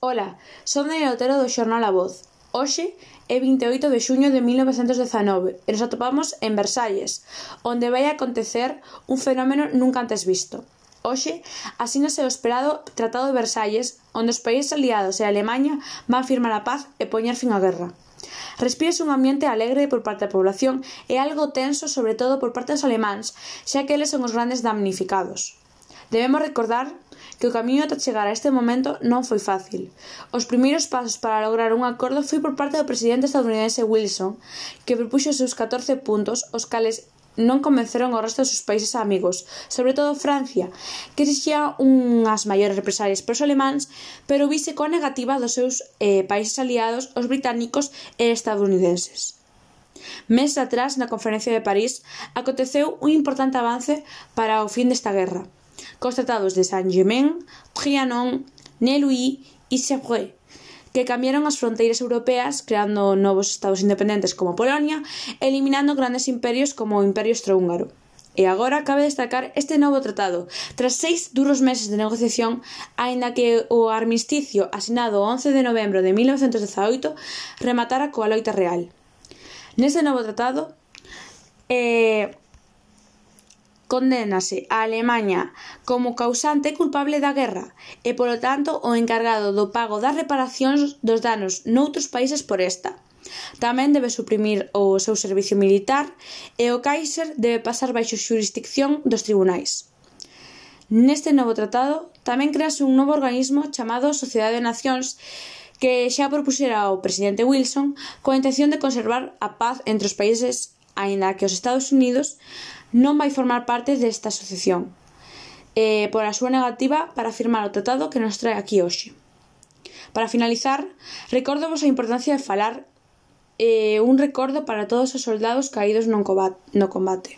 Ola, son Daniel Otero do xornal A Voz. Hoxe é 28 de xuño de 1919 e nos atopamos en Versalles, onde vai acontecer un fenómeno nunca antes visto. Hoxe, asínase o esperado Tratado de Versalles, onde os países aliados e Alemanha van firmar a paz e poñer fin á guerra. Respírase un ambiente alegre por parte da población e algo tenso sobre todo por parte dos alemáns, xa que eles son os grandes damnificados. Debemos recordar que o camiño ata chegar a este momento non foi fácil. Os primeiros pasos para lograr un acordo foi por parte do presidente estadounidense Wilson, que propuxo os seus 14 puntos, os cales non convenceron o resto dos seus países amigos, sobre todo Francia, que exixía unhas maiores represalias para os alemáns, pero vise coa negativa dos seus eh, países aliados, os británicos e estadounidenses. Meses atrás, na Conferencia de París, aconteceu un importante avance para o fin desta guerra, cos tratados de Saint-Germain, Trianon, Nelui e Sèvres, que cambiaron as fronteiras europeas creando novos estados independentes como Polonia, eliminando grandes imperios como o Imperio Austrohúngaro. E agora cabe destacar este novo tratado, tras seis duros meses de negociación, aínda que o armisticio asinado o 11 de novembro de 1918 rematara coa loita real. Neste novo tratado, eh, Condénase a Alemaña como causante culpable da guerra e, polo tanto, o encargado do pago das reparacións dos danos noutros países por esta. Tamén debe suprimir o seu servicio militar e o Kaiser debe pasar baixo xurisdicción dos tribunais. Neste novo tratado tamén crease un novo organismo chamado Sociedade de Nacións que xa propuxera ao presidente Wilson coa intención de conservar a paz entre os países aínda que os Estados Unidos non vai formar parte desta asociación, eh, por a súa negativa para firmar o tratado que nos trae aquí hoxe. Para finalizar, recordovos a importancia de falar eh, un recordo para todos os soldados caídos no combate.